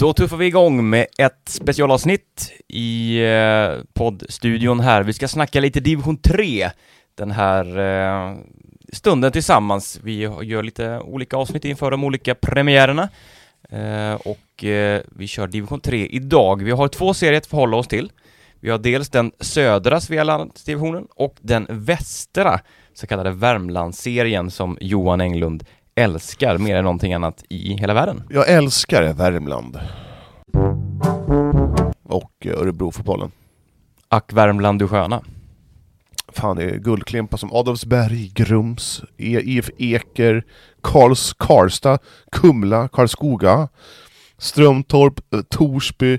Då tuffar vi igång med ett specialavsnitt i eh, poddstudion här. Vi ska snacka lite division 3 den här eh, stunden tillsammans. Vi gör lite olika avsnitt inför de olika premiärerna eh, och eh, vi kör division 3 idag. Vi har två serier att förhålla oss till. Vi har dels den södra Svealandsdivisionen och den västra så kallade Värmlandsserien som Johan Englund älskar mer än någonting annat i hela världen. Jag älskar Värmland. Och eh, Örebrofotbollen. Ack Värmland du sköna. Fan, det är guldklimpar som Adolfsberg, Grums, e IF Eker, Karls, Karlstad, Kumla, Karlskoga, Strömtorp, eh, Torsby.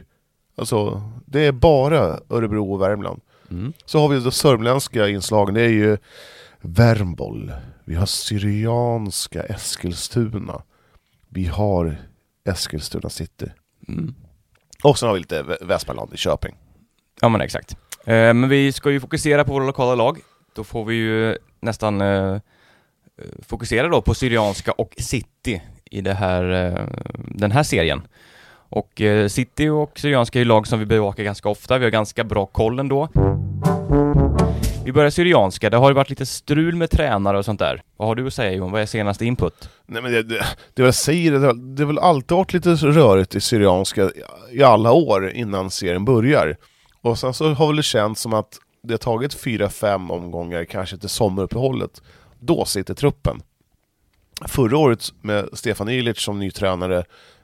Alltså, det är bara Örebro och Värmland. Mm. Så har vi de sörmländska inslagen, det är ju Värmboll, vi har Syrianska Eskilstuna, vi har Eskilstuna city. Mm. Och sen har vi lite Vä- Västmanland i Köping. Ja men exakt. Eh, men vi ska ju fokusera på våra lokala lag. Då får vi ju nästan eh, fokusera då på Syrianska och City i det här, eh, den här serien. Och eh, City och Syrianska är ju lag som vi bevakar ganska ofta, vi har ganska bra koll ändå. Vi börjar Syrianska, det har ju varit lite strul med tränare och sånt där. Vad har du att säga Johan? Vad är senaste input? Nej men det, det, det jag säger, det, det har väl alltid varit lite rörigt i Syrianska i- alla år innan serien börjar. Och sen så har väl det känts som att det har tagit fyra, fem omgångar, kanske till sommaruppehållet. Då sitter truppen. Förra året med Stefan Ilic som ny tränare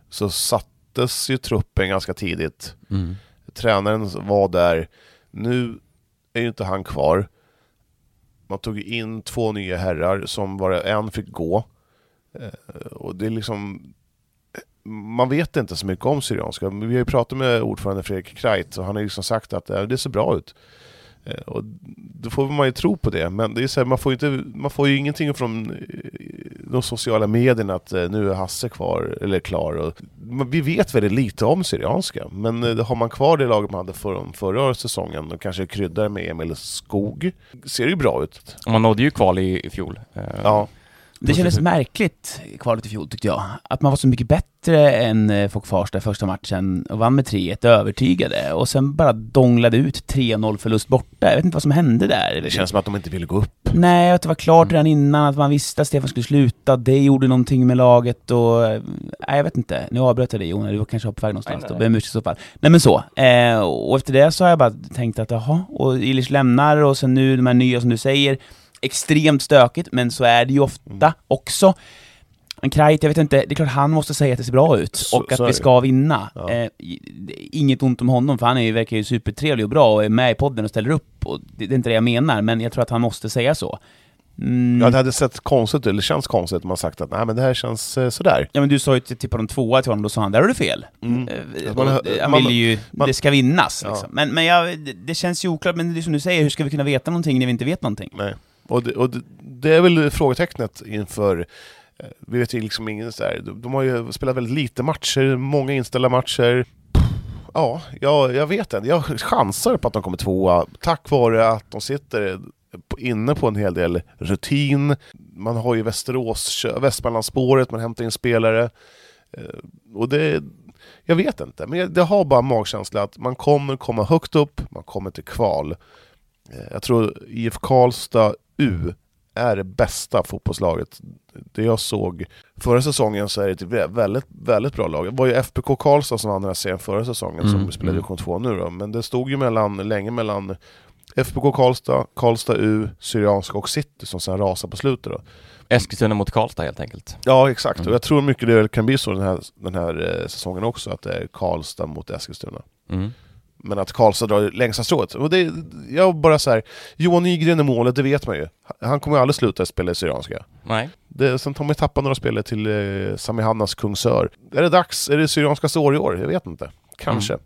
så sattes ju truppen ganska tidigt. Tränaren var där. Nu är ju inte han kvar. Man tog in två nya herrar som bara en fick gå. Eh, och det är liksom... Man vet inte så mycket om Syrianska. Vi har ju pratat med ordförande Fredrik Kreit och han har ju liksom sagt att eh, det ser bra ut. Eh, Och då får man ju tro på det. Men det är så här, man, får ju inte, man får ju ingenting från eh, de sociala medierna att eh, nu är Hasse kvar, eller klar. Och, vi vet väldigt lite om Syrianska. Men har man kvar det laget man hade för, förra säsongen och kanske kryddar med Emil Skog, ser det ju bra ut. Man nådde ju kval i, i fjol. Ja. Det kändes märkligt kvalet i fjol tyckte jag. Att man var så mycket bättre än eh, Fok Farsta första matchen och vann med 3-1 övertygade. Och sen bara donglade ut 3-0 förlust borta. Jag vet inte vad som hände där. Det känns som att de inte ville gå upp. Nej, att det var klart redan innan, att man visste att Stefan skulle sluta. Det gjorde någonting med laget och... eh, Nej, jag vet inte. Nu avbröt jag dig Jonas, du var kanske på väg någonstans. Nej, Då nej. ber jag om ursäkt i så fall. Nej men så. Eh, och efter det så har jag bara tänkt att jaha, och Illich lämnar och sen nu de här nya som du säger. Extremt stökigt, men så är det ju ofta Mm. också. Men Krajt, jag vet inte, det är klart han måste säga att det ser bra ut Så- och att vi ska vinna. Ja. Eh, inget ont om honom, för han är ju, verkar ju supertrevlig och bra och är med i podden och ställer upp. Och det, det är inte det jag menar, men jag tror att han måste säga så. Mm. Ja, det hade sett konstigt ut, eller känns konstigt om man sagt att nej men det här känns eh, sådär. Ja men du sa ju till på de tvåa till honom, då sa han där har du fel. Mm. Eh, Man- han man- vill ju, man- det ska vinnas Ja. liksom. Men, men jag, det, det känns ju oklart, men det är som du säger, hur ska vi kunna veta någonting när vi inte vet någonting? Nej. Och, det, och det, det är väl frågetecknet inför eh, vi vet ju liksom ingen så här. De, de har ju spelat väldigt lite matcher, många inställda matcher. Ja, jag, jag vet inte. Jag chansar på att de kommer tvåa tack vare att de sitter eh, inne på en hel del rutin. Man har ju Västerås, Västmanlandsspåret, man hämtar in spelare. Eh, och det, jag vet inte, men jag, det har bara magkänsla att man kommer komma högt upp, man kommer till kval. Jag tror IF Karlstad U är det bästa fotbollslaget. Det jag såg förra säsongen så är det ett vä- väldigt, väldigt bra lag. Det var ju FBK Karlstad som vann den här serien förra säsongen Mm, som spelade mm. division 2 nu då. Men det stod ju mellan, länge mellan FBK Karlstad, Karlstad U, Syrianska och City som sen rasade på slutet då. Eskilstuna mot Karlstad helt enkelt. Ja exakt, Mm. och jag tror mycket det kan bli så den här, den här eh, säsongen också, att det är Karlstad mot Eskilstuna. Mm. Men att Karlstad drar längsta strået. Och det, jag bara så här, Johan Nygren i målet, det vet man ju. Han kommer ju aldrig sluta spela i Syrianska. Nej. Det, sen har man ju tappat några spelare till eh, Sami Hannas Kungsör. Är det dags? Är det Syrianskas år i år? Jag vet inte. Kanske.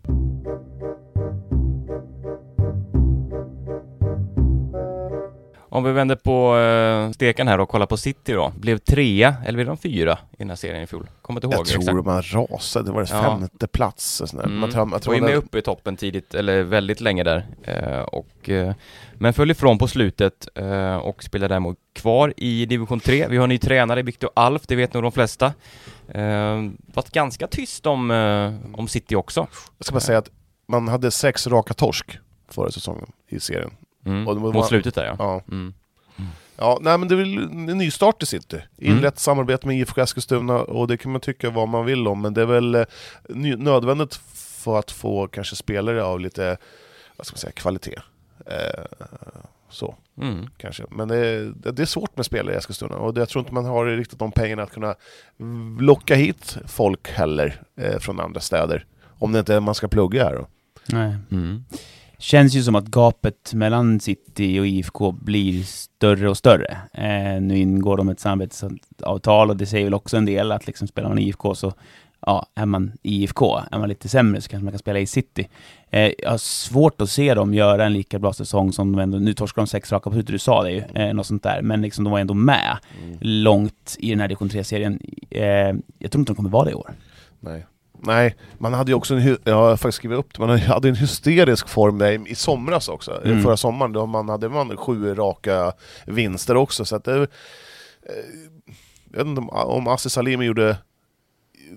Om vi vänder på uh, steken här och kollar på City då. Blev trea, eller blev de fyra i den här serien i fjol? Kommer inte ihåg Jag tror exakt. man rasade, det var det Ja. femte plats. och sådär. Mm. Man tror, man tror var ju med uppe i toppen tidigt, eller väldigt länge där. Eh, och, eh, men föll ifrån på slutet eh, och spelar däremot kvar i division 3. Vi har en ny tränare, Viktor Alf, det vet nog de flesta. Eh, varit ganska tyst om, eh, om City också. Jag ska bara säga att man hade sex raka torsk förra säsongen i serien. Mm. Och det Mot slutet där ja. Ja, Mm. ja nej men det är väl en nystart i City. Mm. Inlett samarbete med IFK Eskilstuna och det kan man tycka vad man vill om, men det är väl eh, nödvändigt för att få kanske spelare av lite, vad ska man säga, kvalitet. Eh, så. Mm. kanske. Men det är, det är svårt med spelare i Eskilstuna och jag tror inte man har riktigt de pengarna att kunna locka hit folk heller eh, från andra städer. Om det inte är man ska plugga här då. Nej. Mm. Känns ju som att gapet mellan City och IFK blir större och större. Eh, nu ingår de ett samarbetsavtal och det säger väl också en del att liksom spelar man IFK så ja, är man IFK, är man lite sämre så kanske man kan spela i City. Eh, jag har svårt att se dem göra en lika bra säsong som de ändå, nu torskar de sex raka på slutet, du sa det ju, eh, något sånt där, men liksom de var ändå med långt i den här division 3-serien. Eh, jag tror inte de kommer vara det i år. Nej. Nej, man hade ju också en, jag har faktiskt skrivit upp det, man hade en hysterisk form där i, somras också, eh, Mm. förra sommaren, då man hade man sju raka vinster också, så att det, eh, jag vet inte om, om Assi Salimi gjorde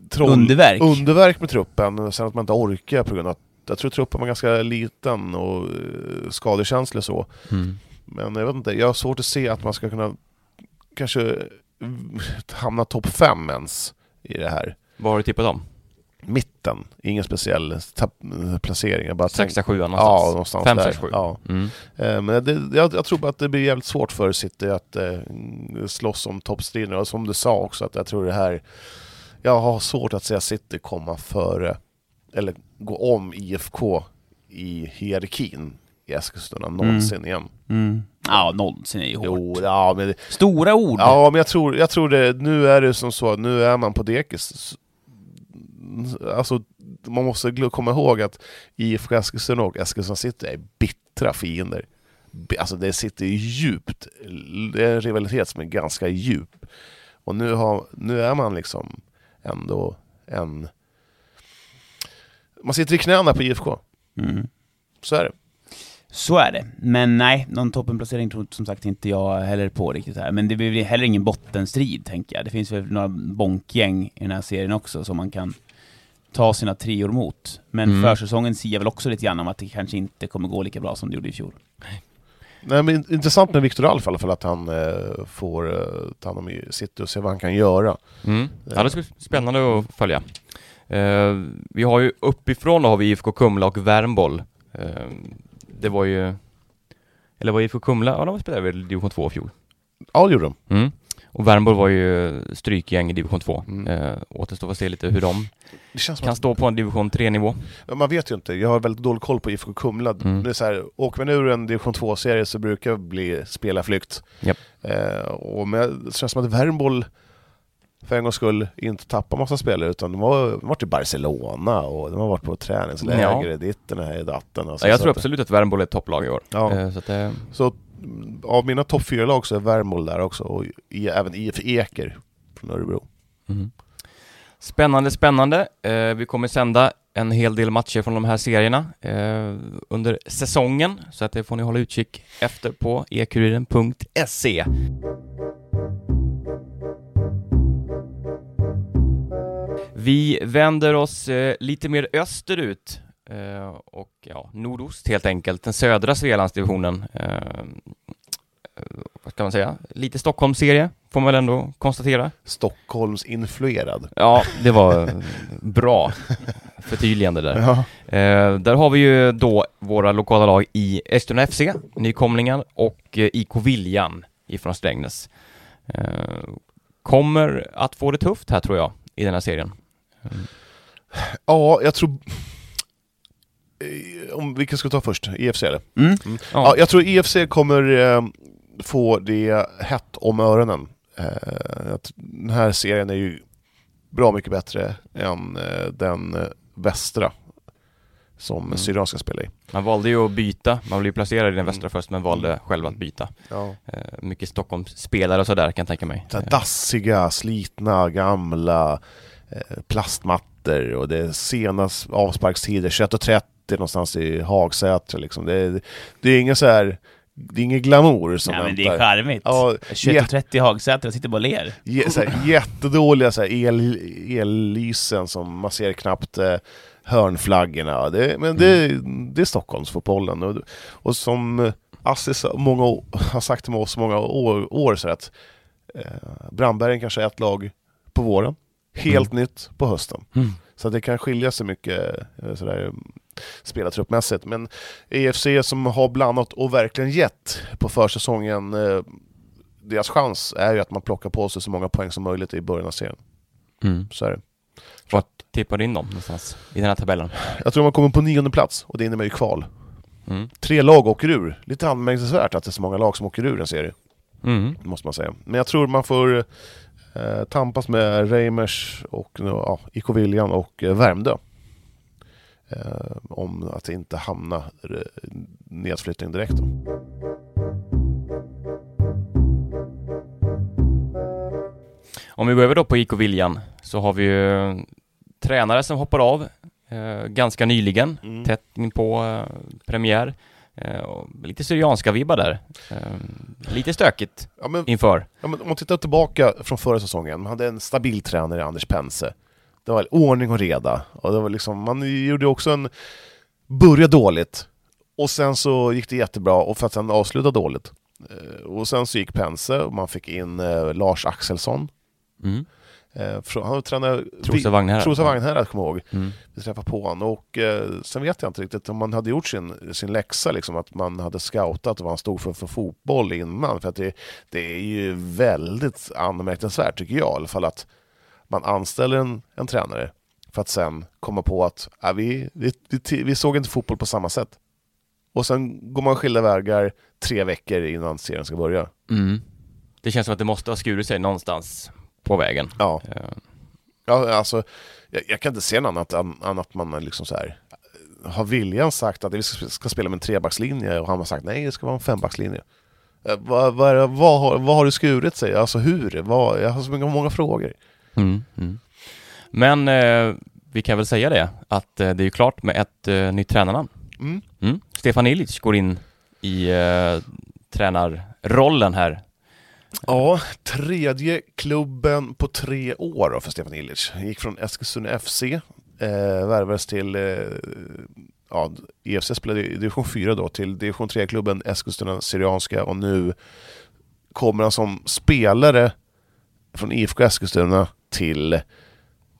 troll, Underverk. underverk med truppen, sen att man inte orkar på grund av att jag tror truppen var ganska liten och eh, skadekänslig så. Mm. Men jag vet inte, jag har svårt att se att man ska kunna kanske hamna topp fem ens i det här. Vad har du tippat om? Mitten, ingen speciell placering. Jag bara Sexa, sjua Ja, någonstans? någonstans Fem, där. sex, sju. Ja. Mm. Eh, Men det, jag, jag tror bara att det blir jävligt svårt för City att eh, slåss om toppstriden. Och som du sa också, att jag tror det här... Jag har svårt att se City komma före, eller gå om IFK i hierarkin i Eskilstuna någonsin igen. Mm. Ja, någonsin är ju hårt. Jo, ja, men, Stora ord! ja, men jag tror, jag tror det, nu är det som så, nu är man på dekis. Alltså, man måste komma ihåg att IFK Eskilstuna och Eskilstuna City är bittra fiender. Alltså det sitter djupt, det är en rivalitet som är ganska djup. Och nu, har, nu är man liksom ändå en... Man sitter i knäna på IFK, Mm. så är det. Så är det. Men nej, någon toppenplacering tror som sagt inte jag heller på riktigt här. Men det blir heller ingen bottenstrid, tänker jag. Det finns väl några bonkgäng i den här serien också som man kan ta sina treor mot. Men Mm. försäsongen siar väl också lite grann om att det kanske inte kommer gå lika bra som det gjorde i fjol. Nej, men in- intressant med Viktor Alf i alla fall, att han eh, får eh, ta hand om City och se vad han kan göra. Mm. Ja, det ska bli spännande att följa. Eh, vi har ju uppifrån då har vi IFK Kumla och Värmboll. Eh, det var ju... Eller var IFK Kumla? Ja, de spelade väl division 2 i fjol. Ja, det gjorde de. Mm. Och Värmboll var ju strykgäng i division 2. Mm. Eh, återstår att se lite hur de Det kan att, stå på en division 3-nivå. ja, man vet ju inte, jag har väldigt dålig koll på IFK Kumla. Mm. Det är så här, åker man ur en division 2-serie så brukar det bli spelarflykt. Japp. Eh, och men, det känns som att Värmboll för en gångs skull inte tappar massa spelare utan de har de har varit i Barcelona och de har varit på träningsläger Ja. i ditten här i datten. Ja, jag tror absolut att Värmboll är ett topplag i år. Ja. Eh, så eh, Så av mina topp fyra lag så är Värmboll där också och i, även IF Eker från Örebro. Mm. Spännande, spännande. Eh, vi kommer sända en hel del matcher från de här serierna eh, under säsongen, så att det får ni hålla utkik efter på ekuriren.se. Vi vänder oss eh, lite mer österut eh, och ja, nordost helt enkelt, den södra Svealandsdivisionen. Eh, vad ska man säga? Lite Stockholmsserie, får man väl ändå konstatera. Stockholms influerad. Ja, det var bra förtydligande där. Ja. Eh, där har vi ju då våra lokala lag i Eskilstuna FC, Nykomlingar och eh, IK Viljan ifrån Strängnäs. Eh, kommer att få det tufft här tror jag, i den här serien. ja, jag tror... Eh, Om vilka ska ta först? EFC eller? Mm. Ja. Ja, jag tror EFC kommer eh, få det hett om öronen. Eh, att den här serien är ju bra mycket bättre än eh, den eh, västra. som Mm. Syrianska spelar i. Man valde ju att byta, man blev ju placerad i den Mm. västra först men valde själv att byta. Ja. Eh, mycket Stockholmsspelare och sådär kan jag tänka mig. Så dassiga, slitna, gamla eh, plastmattor och det är sena avsparkstider, 21.30 någonstans i Hagsätra liksom. Det är, det är inga så här, det är ingen glamour som Ja, men det är väntar. charmigt. Ja, 21.30 i Hagsätra, sitter bara och ler. Ge, så här, jättedåliga så här, el, ellysen som man ser knappt eh, hörnflaggorna. Det, men det, det är Stockholmsfotbollen. Och, och som Assis många, har sagt till mig så många år, år så att eh, Brandbergen kanske är ett lag på våren, helt nytt på hösten. Mm. Så att det kan skilja sig mycket eh, sådär, spelartruppmässigt. Men EFC som har blandat och verkligen gett på försäsongen eh, deras chans är ju att man plockar på sig så många poäng som möjligt i början av serien. Mm. Så är det. Vart tippar du in dem någonstans i den här tabellen? Jag tror man kommer på nionde plats och det innebär ju kval. Mm. Tre lag åker ur. Lite anmärkningsvärt att det är så många lag som åker ur en serie, Mm. måste man säga. Men jag tror man får eh, tampas med Reimers och ja, IK Viljan och eh, Värmdö. Eh, om att inte hamna nedflyttning direkt. Då. Om vi går över då på IK Viljan så har vi ju tränare som hoppar av eh, ganska nyligen, Mm. tätt in på eh, premiär. Eh, lite Syrianska vibbar där. Eh, lite stökigt Ja, men, inför. ja, men om man tittar tillbaka från förra säsongen, man hade en stabil tränare, Anders Pense. Det var ordning och reda. Och det var liksom, man gjorde också en... Började dåligt, och sen så gick det jättebra, och för att sen avsluta dåligt. Eh, Och sen så gick Pense, och man fick in eh, Lars Axelsson. Mm. Eh, han tränade... Trosa Vagnhärad. Trosa Vagnhärad, kommer jag ihåg. Mm. Vi träffade på honom och eh, sen vet jag inte riktigt om man hade gjort sin, sin läxa, liksom, att man hade scoutat vad han stod för för fotboll innan. För att det, det är ju väldigt anmärkningsvärt tycker jag i alla fall att man anställer en, en tränare för att sen komma på att äh, vi, vi, vi, vi såg inte fotboll på samma sätt. Och sen går man skilda vägar tre veckor innan serien ska börja. Mm. Det känns som att det måste ha skurit sig någonstans på vägen. Ja, Eh, ja alltså, jag, jag kan inte se något annat än, att man liksom så här har viljan sagt att vi ska, ska spela med en trebackslinje och han har sagt nej, det ska vara en fembackslinje. Eh, Vad, vad, det- vad, har, vad har det skurit sig? Alltså hur? Vad, jag har så många frågor. Mm, mm. Men eh, vi kan väl säga det, att eh, det är ju klart med ett eh, nytt tränarnamn. Mm. Mm. Stefan Illich går in i eh, tränarrollen här. Ja, tredje klubben på tre år då för Stefan Illich. Gick från Eskilstuna FC, eh, värvades till, eh, ja, EFC spelade i division 4 då, till division 3-klubben Eskilstuna Syrianska och nu kommer han som spelare från IFK Eskilstuna till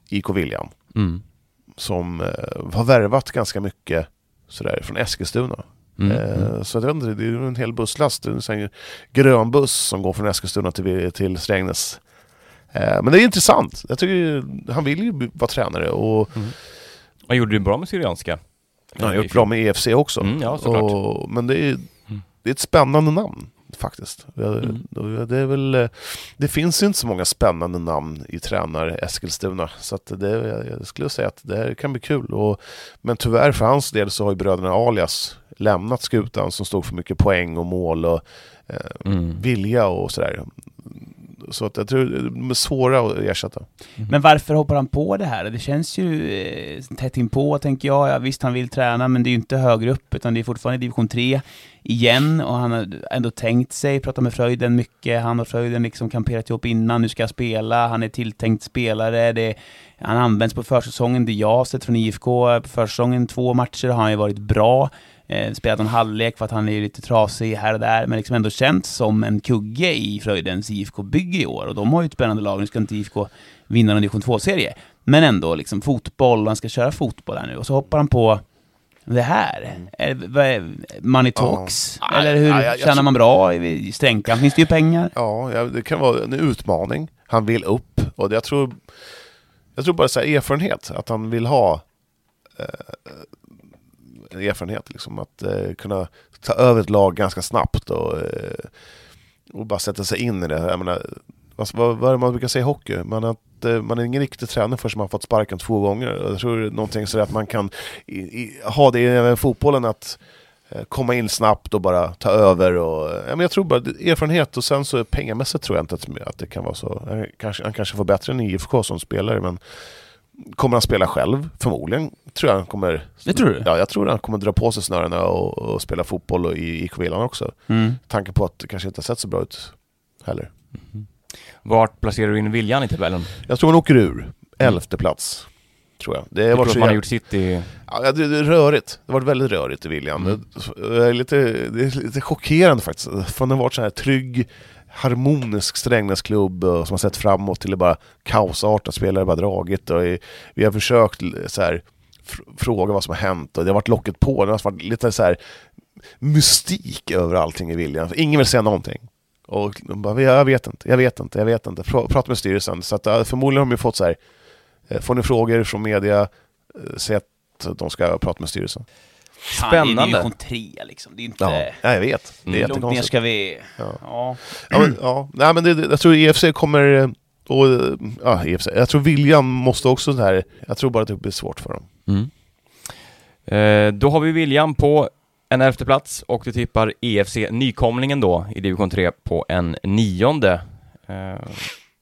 IK Viljan Mm. som eh, har värvat ganska mycket sådär från Eskilstuna. Mm. Eh, Så jag vet inte, det är en hel busslast, det är en grön buss som går från Eskilstuna till, till Strängnäs. Eh, Men det är intressant, jag tycker han vill ju vara tränare och Vad gjorde du bra med Syrianska? han har gjort bra med EFC också. Mm, ja, såklart. och, men det är, Mm. det är ett spännande namn faktiskt. Det- Mm. Det, är väl, eh, det finns ju inte så många spännande namn i tränar Eskilstuna. Så att det, jag skulle säga att det här kan bli kul. Och, men tyvärr för hans del så har ju bröderna Alias lämnat skutan som stod för mycket poäng och mål och eh, Mm. vilja och sådär. Så att jag tror de är svåra att ersätta. Men varför hoppar han på det här? Det känns ju eh, tätt inpå, tänker jag. Ja, visst, han vill träna, men det är ju inte högre upp, utan det är fortfarande division 3 igen. Och han har ändå tänkt sig, pratat med Fröjden mycket. Han och Fröjden liksom kamperat ihop innan, nu ska jag spela. Han är tilltänkt spelare. Det, han används på försäsongen, det jag har sett från IFK. På försäsongen, två matcher, har han ju varit bra. Eh, spelat en halvlek för att han är lite trasig här och där, men liksom ändå känts som en kugge i Fröjdens IFK-bygge i år. Och de har ju ett spännande lag, nu ska inte IFK vinna någon division 2-serie. Men ändå, liksom fotboll, och han ska köra fotboll här nu. Och så hoppar han på det här. Är, vad är, money talks? Ja. Eller hur Ja, jag- jag tjänar man bra? I Stränkan finns det ju pengar. Ja, ja, det kan vara en utmaning. Han vill upp och jag tror, jag tror bara så här, erfarenhet, att han vill ha eh, erfarenhet, liksom, att eh, kunna ta över ett lag ganska snabbt och, eh, och bara sätta sig in i det. Jag menar, vad, vad, vad är det man brukar säga i hockey? Man att, eh, man är ingen riktig tränare förrän man fått sparken två gånger. Jag tror det är någonting sådär att man kan i, i, ha det i fotbollen att eh, komma in snabbt och bara ta över. Och, eh, ja, men jag tror bara erfarenhet och sen så pengamässigt tror jag inte att, att det kan vara så. Han kanske, han kanske får bättre än IFK som spelare men Kommer han spela själv? Förmodligen tror jag han kommer... Det tror du? Ja, jag tror han kommer dra på sig snörena och, och spela fotboll och i IK Villan också. Mm. Tanken på att det kanske inte har sett så bra ut heller. Vart placerar du in Viljan i tabellen? Jag tror han åker ur. Elfte plats. Tror jag. Det har Jag varit tror att man har gjort sitt i... Ja, det, det är rörigt. Det har varit väldigt rörigt i William. Mm. Det, är lite, det är lite chockerande faktiskt. Från att ha varit så här trygg, harmonisk Strängnäsklubb eh, som har sett framåt till att bara kaosartat, spelare bara dragit och vi har försökt så här, fråga vad som har hänt och det har varit locket på. Det har varit lite så här mystik över allting i viljan, Ingen vill säga någonting. Och de bara, jag vet inte, jag vet inte, jag vet inte. Prata med styrelsen. Så att, eh, förmodligen har de ju fått så här, eh, får ni frågor från media, säg att de ska prata med styrelsen. Fan, det är Spännande. division 3 liksom. Det är inte... Ja, ja jag vet. Det är Mm. Hur långt ner jättekonstigt. ska vi... Ja. Ja. Ja, men, ja. Nej, men det, jag tror EFC kommer... eh, Och, ja, EFC. Jag tror William måste också så här... Jag tror bara att det blir svårt för dem. Mm. Eh, då har vi William på en elfte plats och du tippar EFC Nykomlingen då i division 3 på en nionde. Eh,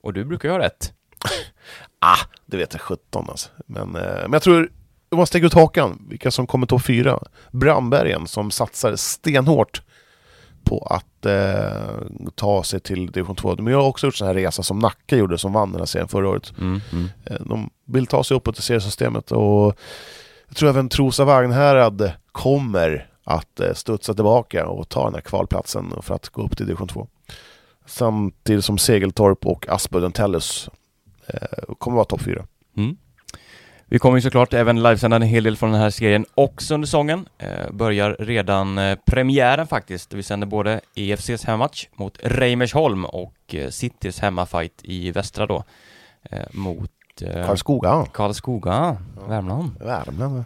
och du brukar ju ha rätt. Ah, det vet jag 17 alltså. Men, eh, men jag tror... Om man sticker ut hakan, vilka som kommer topp fyra. Brandbergen som satsar stenhårt på att eh, ta sig till division 2. Men jag har också gjort sån här resa som Nacka gjorde som vann den här serien förra året. Mm. Mm. Eh, De vill ta sig uppåt i seriesystemet och jag tror även Trosa Vagnhärad kommer att eh, studsa tillbaka och ta den här kvalplatsen för att gå upp till division 2. Samtidigt som Segeltorp och Aspudden Tellus eh, kommer vara topp fyra. Mm. Vi kommer ju såklart även livesända en hel del från den här serien också under säsongen. Eh, börjar redan eh, premiären faktiskt. Vi sänder både EFCs hemmatch mot Reimersholm och eh, Citys hemmafight i västra då. Eh, mot Karlskoga. Karlskoga, Värmland. Värmland.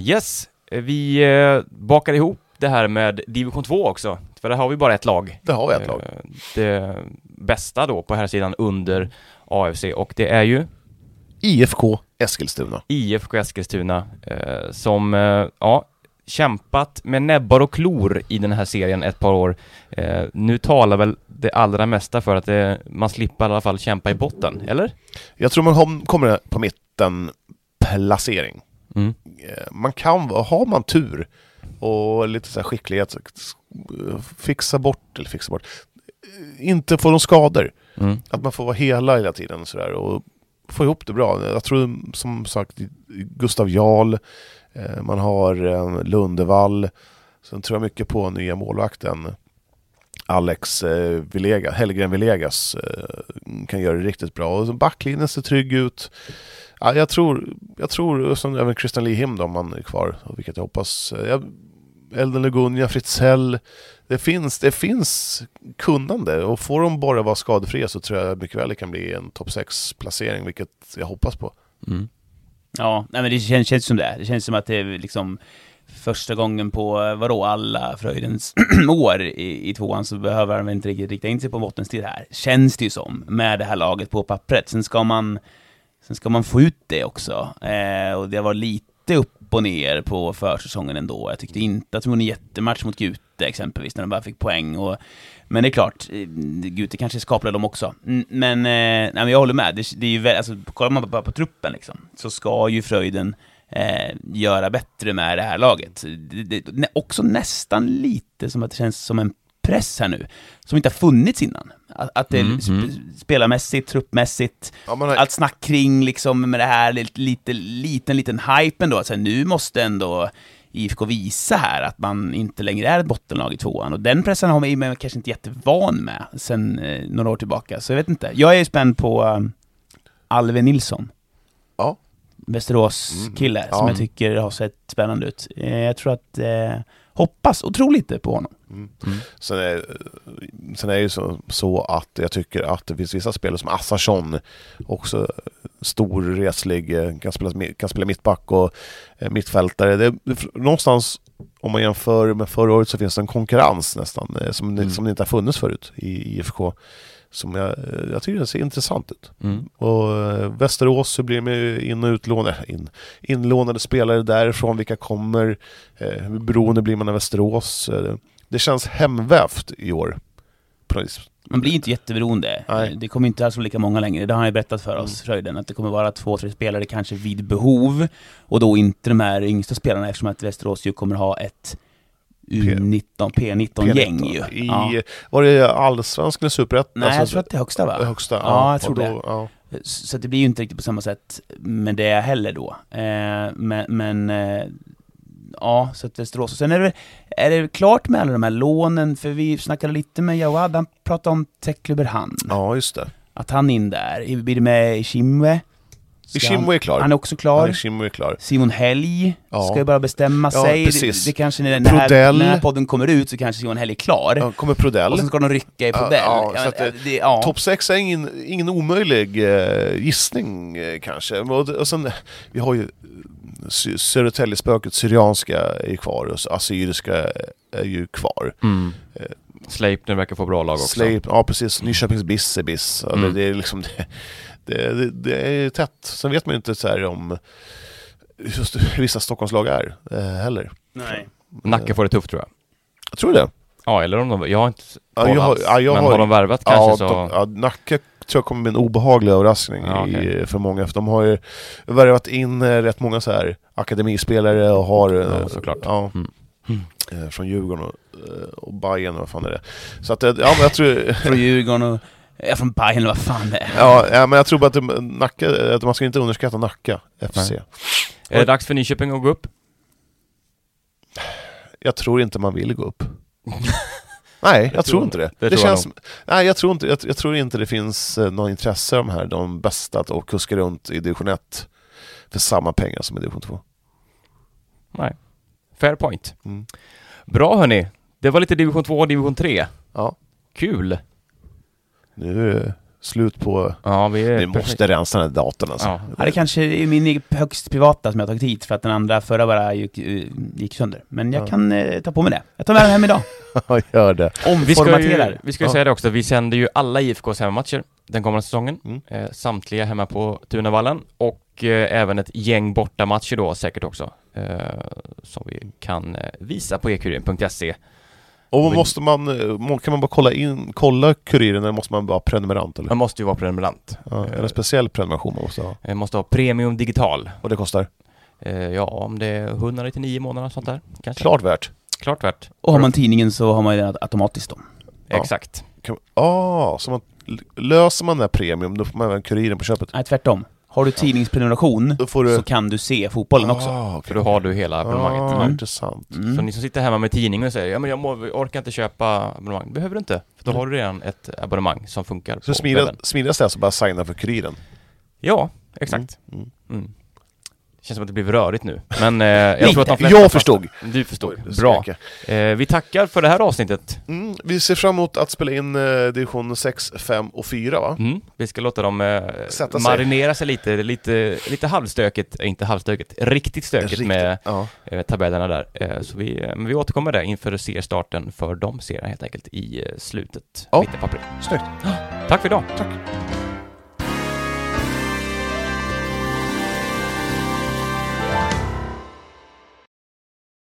Yes, vi bakar ihop det här med division 2 också. För där har vi bara ett lag. Det har vi ett lag. Det bästa då på här sidan under AFC och det är ju IFK Eskilstuna. IFK Eskilstuna eh, som, eh, ja, kämpat med näbbar och klor i den här serien ett par år. Eh, nu talar väl det allra mesta för att det, man slipper i alla fall kämpa i botten, eller? Jag tror man har- kommer på mitten placering. Mm. Eh, Man kan, har man tur och lite så här skicklighet, fixa bort, eller fixa bort, eh, inte få någon skador. Mm. Att man får vara hela hela tiden sådär och få ihop det bra. Jag tror som sagt Gustav Jarl, eh, man har eh, Lundevall, sen tror jag mycket på nya målvakten Alex eh, Villega, Hellgren Villegas eh, kan göra det riktigt bra. Och backlinjen ser trygg ut. Ja, jag tror, jag tror, och sen även Christian Lihim då, om han är kvar, vilket jag hoppas. Eh, Jag, Elden Lugunja, Fritzell. Det finns, det finns kunnande och får de bara vara skadefria så tror jag mycket väl det kan bli en topp 6-placering, vilket jag hoppas på. Mm. Ja, nej men det känns, känns som det. Det känns som att det är liksom första gången på, vadå, alla Fröjdens år i, i tvåan så behöver han väl inte riktigt rikta in sig på bottenstrid här. Känns det ju som, med det här laget på pappret. Sen ska man, sen ska man få ut det också. Eh, och det var lite upp och ner på försäsongen ändå. Jag tyckte inte att de gjorde en jättematch mot Gute exempelvis, när de bara fick poäng. Och, men det är klart, eh, Gute kanske skapade dem också. Men, eh, nej, men jag håller med. Det, det är ju väl, alltså, kollar man bara på truppen liksom, så ska ju Fröjden eh, göra bättre med det här laget. Det, det, också nästan lite som att det känns som en press här nu, som inte har funnits innan. Att, att det Mm, sp- mm. spelarmässigt, truppmässigt, Ja, har, allt snack kring liksom med det här lite, lite liten, liten hypen då, att så här, nu måste ändå IFK visa här att man inte längre är ett bottenlag i tvåan. Och den pressen har man man kanske inte jättevan med sen eh, några år tillbaka. Så jag vet inte. Jag är spänd på um, Alve Nilsson. Ja. Västerås-kille, Mm, som ja. jag tycker har sett spännande ut. Eh, jag tror att, eh, hoppas och tror lite på honom. mm. Mm. Sen är, sen är det ju så, så att jag tycker att det finns vissa spelare som Assarsson, också stor, reslig, kan spela, kan spela mittback och eh, mittfältare. Det, det, någonstans om man jämför med förra året så finns det en konkurrens nästan, eh, som, Mm. som det inte har funnits förut i IFK. Som jag, eh, jag tycker det ser intressant ut. Mm. Och eh, Västerås så blir med in och utlånade, in, inlånade spelare därifrån, vilka kommer, eh, hur beroende blir man av Västerås? Eh, det känns hemvävt i år. Man blir inte jätteberoende. Nej. Det kommer inte alls vara lika många längre. Det har han ju berättat för oss, Fröjden, att det kommer vara två, tre spelare kanske vid behov. Och då inte de här yngsta spelarna eftersom att Västerås ju kommer ha ett U19, P19-gäng ju. I, Ja. Var det allsvenskan eller superettan? Nej, jag Alltså, tror att det är högsta va? högsta. Ja, jag tror då, det. Ja. Så det blir ju inte riktigt på samma sätt med det heller då. Eh, men, men eh, ja, så att Västerås. Och sen är det, är det klart med alla de här lånen, för vi snackade lite med Jawad, han pratade om Tekluberhan. ja, just det. Att han är in där. Blir det med Ishimwe? Ishimwe är klar. Han, är också klar. Ishimwe är klar. Simon Helg Ja. ska ju bara bestämma Ja, sig. precis. Det, det kanske när, när, här, Prodell. när den här podden kommer ut så kanske Simon Helg är klar. Ja, kommer Prodell. Och sen ska de rycka i Prodell. ja, Ja, det- ja. Topp 6 är ingen, ingen omöjlig eh, gissning eh, kanske. Och, och sen, vi har ju eh, Sy- Södertäljespöket, Syrianska är kvar och Assyriska är ju kvar. Mm. Eh, Sleipner verkar få bra lag också. Slave, ja precis, Nyköpings BIS är BIS. Ja, Mm. det, det är liksom det, det, det, är tätt. Sen vet man ju inte så här om just hur vissa Stockholmslag är eh, heller. Nej. Nacka får det tufft tror jag. Jag tror det. Ja, eller om de... Jag har inte Ja, jag har- ja, jag men har- har de värvat kanske ja, så... de, ja, Nacka tror jag kommer bli en obehaglig överraskning Ja, i, okej. för många. För de har ju värvat in eh, rätt många så här akademispelare och har... eh, Ja, såklart. Ja, Mm. Mm. eh, från Djurgården och, eh, och Bayern och vad fan är det? Så att, eh, ja men jag tror... Från Djurgården och... Ja, från Bayern eller vad fan det är. Ja, ja, men jag tror bara att det- Nacka, att man ska inte underskatta Nacka FC. Nej. Är det dags för Nyköping att gå upp? Jag tror inte man vill gå upp. Nej, jag tror inte det. det Det, tror jag känns... Nej, jag tror, inte, jag, jag tror inte det finns eh, någon intresse av de här, de bästa, att kuska runt i division 1 för samma pengar som i division 2. Nej. Fair point. Mm. Bra hörni. Det var lite division 2 och division 3. Ja. Kul. Nu är det slut på... Ja, vi är... Vi måste rensa den här datorn alltså. Ja. Ja, det kanske är min högst privata som jag har tagit hit för att den andra förra bara gick, eh, gick sönder. Men jag Ja. kan eh, ta på mig det. Jag tar med den hem idag. Ja, gör det. Vi ska ju, vi ska ju Ja. säga det också, vi sänder ju alla IFKs hemmamatcher den kommande säsongen. Mm. Eh, samtliga hemma på Tunavallen och eh, även ett gäng bortamatcher då säkert också. Eh, som vi kan eh, visa på ekuriren.se. Och Men- måste man, eh, kan man bara kolla in, kolla kuriren eller måste man vara prenumerant? Eller? Man måste ju vara prenumerant. Ja, är det en speciell prenumeration man måste ha? Eh, måste ha premium digital. Och det kostar? Eh, ja, om det är 199 månader sånt där. Kanske. Klart värt. Klart värt. Och har man tidningen så har man ju den automatiskt då. Ja. Exakt. Kan, ah, så man, löser man den här premium, då får man även kuriren på köpet? Nej, tvärtom. Har du tidningsprenumeration Då får du... så kan du se fotbollen också. Ah, okej. För då har du hela abonnemanget. Ah, Mm. intressant. Så Mm. ni som sitter hemma med tidningen och säger ja men jag må, orkar inte köpa abonnemang. behöver du inte. För då har du redan ett abonnemang som funkar Så på smidigast, webben. smidigast är alltså bara signa för kuriren? Ja, exakt. Mm. Mm. Känns som att det blev rörigt nu. Men eh, jag Lite. tror att de flesta Jag förstod! Du förstod. Bra. Eh, vi tackar för det här avsnittet. Mm, vi ser fram emot att spela in eh, division 6, 5 och 4 va? Mm. Vi ska låta dem eh, Sätta marinera sig lite, lite, lite halvstökigt, eh, inte halvstökigt, riktigt stökigt Riktigt. med Ja. eh, tabellerna där. Eh, så vi, men vi återkommer där inför seriestarten för de serierna helt enkelt i slutet, Ja. mitten på april. Snyggt. Tack för idag! Tack.